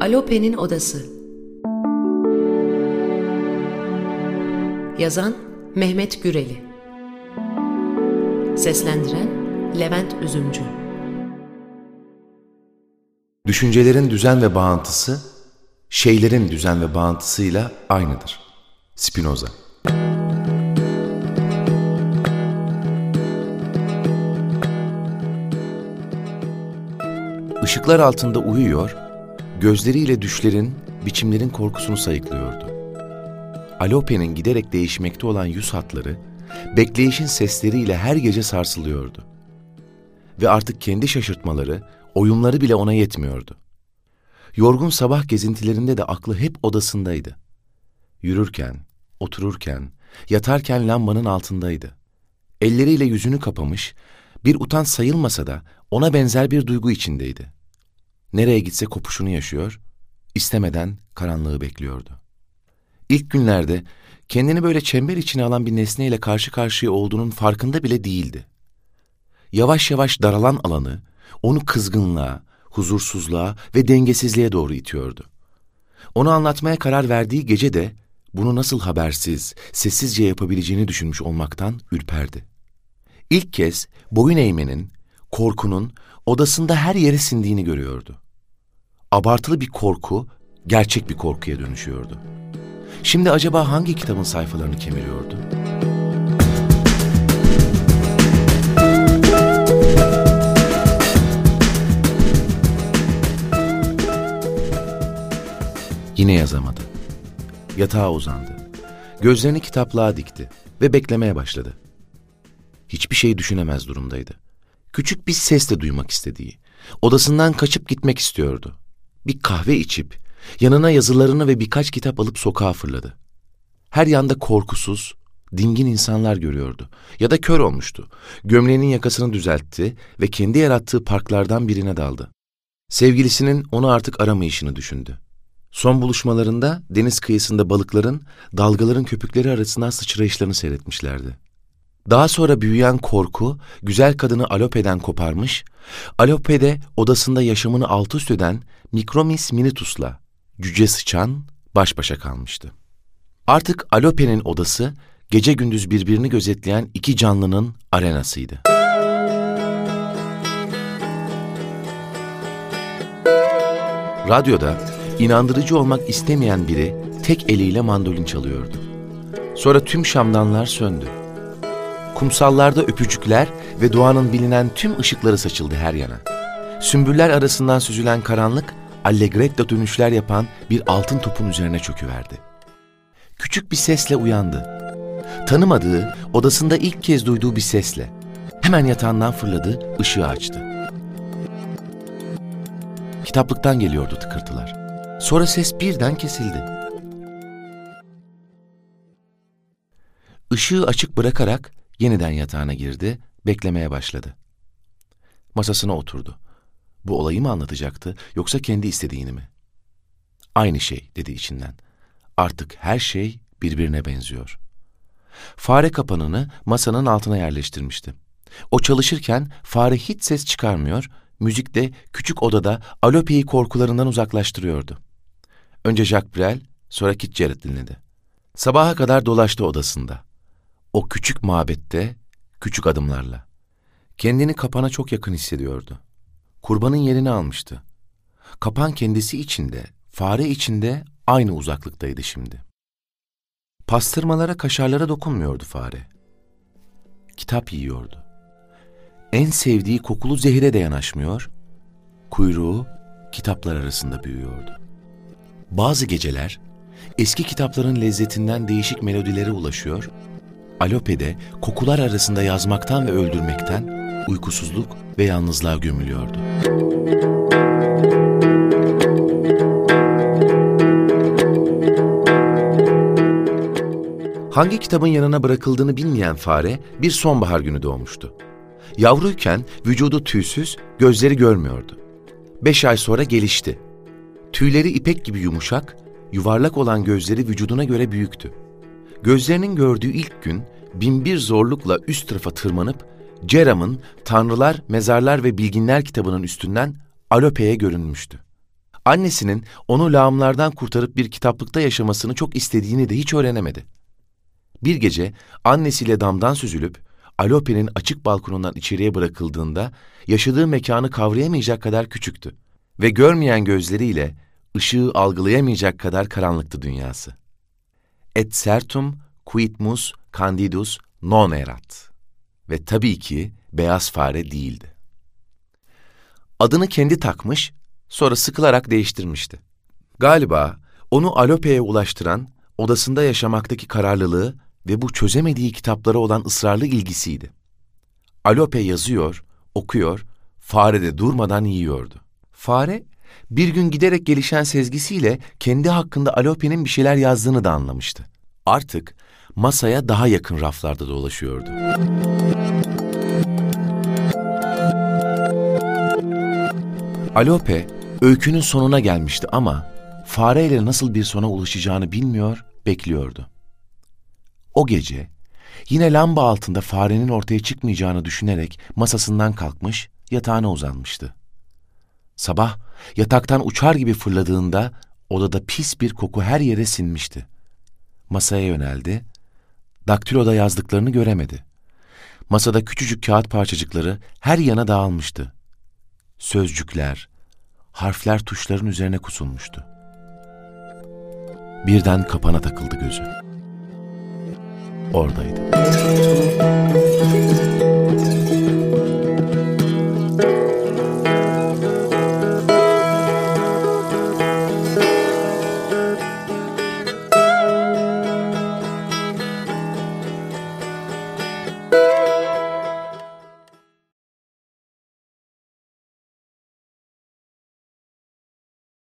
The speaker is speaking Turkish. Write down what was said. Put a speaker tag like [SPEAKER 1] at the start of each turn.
[SPEAKER 1] Alope'nin Odası. Yazan Mehmet Güreli. Seslendiren Levent Üzümcü.
[SPEAKER 2] Düşüncelerin düzen ve bağıntısı, şeylerin düzen ve bağıntısıyla aynıdır. Spinoza. Işıklar altında uyuyor, gözleriyle düşlerin, biçimlerin korkusunu sayıklıyordu. Alope'nin giderek değişmekte olan yüz hatları, bekleyişin sesleriyle her gece sarsılıyordu. Ve artık kendi şaşırtmaları, oyunları bile ona yetmiyordu. Yorgun sabah gezintilerinde de aklı hep odasındaydı. Yürürken, otururken, yatarken lambanın altındaydı. Elleriyle yüzünü kapamış, bir utanç sayılmasa da ona benzer bir duygu içindeydi. Nereye gitse kopuşunu yaşıyor, istemeden karanlığı bekliyordu. İlk günlerde kendini böyle çember içine alan bir nesneyle karşı karşıya olduğunun farkında bile değildi. Yavaş yavaş daralan alanı, onu kızgınlığa, huzursuzluğa ve dengesizliğe doğru itiyordu. Onu anlatmaya karar verdiği gece de bunu nasıl habersiz, sessizce yapabileceğini düşünmüş olmaktan ürperdi. İlk kez boyun eğmenin, korkunun odasında her yere sindiğini görüyordu. Abartılı bir korku, gerçek bir korkuya dönüşüyordu. Şimdi acaba hangi kitabın sayfalarını kemiriyordu? Yine yazamadı. Yatağa uzandı. Gözlerini kitaplığa dikti ve beklemeye başladı. Hiçbir şey düşünemez durumdaydı. Küçük bir ses de duymak istediği, odasından kaçıp gitmek istiyordu. Bir kahve içip, yanına yazılarını ve birkaç kitap alıp sokağa fırladı. Her yanda korkusuz, dingin insanlar görüyordu. Ya da kör olmuştu. Gömleğinin yakasını düzeltti ve kendi yarattığı parklardan birine daldı. Sevgilisinin onu artık aramayışını düşündü. Son buluşmalarında deniz kıyısında balıkların, dalgaların köpükleri arasından sıçrayışlarını seyretmişlerdi. Daha sonra büyüyen korku, güzel kadını Alope'den koparmış, Alope'de odasında yaşamını alt üst eden Mikromis Minitus'la, cüce sıçan, baş başa kalmıştı. Artık Alope'nin odası, gece gündüz birbirini gözetleyen iki canlının arenasıydı. Radyoda inandırıcı olmak istemeyen biri tek eliyle mandolin çalıyordu. Sonra tüm şamdanlar söndü. Kumsallarda öpücükler ve doğanın bilinen tüm ışıkları saçıldı her yana. Sümbüller arasından süzülen karanlık, allegretto dönüşler yapan bir altın topun üzerine çöküverdi. Küçük bir sesle uyandı. Tanımadığı, odasında ilk kez duyduğu bir sesle. Hemen yatağından fırladı, ışığı açtı. Kitaplıktan geliyordu tıkırtılar. Sonra ses birden kesildi. Işığı açık bırakarak yeniden yatağına girdi, beklemeye başladı. Masasına oturdu. Bu olayı mı anlatacaktı yoksa kendi istediğini mi? Aynı şey dedi içinden. Artık her şey birbirine benziyor. Fare kapanını masanın altına yerleştirmişti. O çalışırken fare hiç ses çıkarmıyor, müzik de küçük odada Alope'yi korkularından uzaklaştırıyordu. Önce Jacques Brel, sonra Kit Jarrett dinledi. Sabaha kadar dolaştı odasında. O küçük mabette, küçük adımlarla. Kendini kapana çok yakın hissediyordu. Kurbanın yerini almıştı. Kapan kendisi içinde, fare içinde aynı uzaklıktaydı şimdi. Pastırmalara, kaşarlara dokunmuyordu fare. Kitap yiyordu. En sevdiği kokulu zehire de yanaşmıyor, kuyruğu kitaplar arasında büyüyordu. Bazı geceler eski kitapların lezzetinden değişik melodilere ulaşıyor, Alope'de kokular arasında yazmaktan ve öldürmekten uykusuzluk ve yalnızlığa gömülüyordu. Hangi kitabın yanına bırakıldığını bilmeyen fare bir sonbahar günü doğmuştu. Yavruyken vücudu tüysüz, gözleri görmüyordu. Beş ay sonra gelişti. Tüyleri ipek gibi yumuşak, yuvarlak olan gözleri vücuduna göre büyüktü. Gözlerinin gördüğü ilk gün binbir zorlukla üst tarafa tırmanıp Ceram'ın Tanrılar, Mezarlar ve Bilginler kitabının üstünden Alope'ye görünmüştü. Annesinin onu lağımlardan kurtarıp bir kitaplıkta yaşamasını çok istediğini de hiç öğrenemedi. Bir gece annesiyle damdan süzülüp Alope'nin açık balkonundan içeriye bırakıldığında yaşadığı mekanı kavrayamayacak kadar küçüktü ve görmeyen gözleriyle ışığı algılayamayacak kadar karanlıktı dünyası. Et certum quidmus candidus non erat. Ve tabii ki beyaz fare değildi. Adını kendi takmış, sonra sıkılarak değiştirmişti. Galiba onu Alope'ye ulaştıran odasında yaşamaktaki kararlılığı ve bu çözemediği kitaplara olan ısrarlı ilgisiydi. Alope yazıyor, okuyor, fare de durmadan yiyordu. Fare, bir gün giderek gelişen sezgisiyle kendi hakkında Alope'nin bir şeyler yazdığını da anlamıştı. Artık masaya daha yakın raflarda dolaşıyordu. Alope, öykünün sonuna gelmişti ama fareyle nasıl bir sona ulaşacağını bilmiyor, bekliyordu. O gece yine lamba altında farenin ortaya çıkmayacağını düşünerek masasından kalkmış, yatağına uzanmıştı. Sabah yataktan uçar gibi fırladığında odada pis bir koku her yere sinmişti. Masaya yöneldi, daktiloda yazdıklarını göremedi. Masada küçücük kağıt parçacıkları her yana dağılmıştı. Sözcükler, harfler tuşların üzerine kusulmuştu. Birden kapana takıldı gözü. Oradaydı.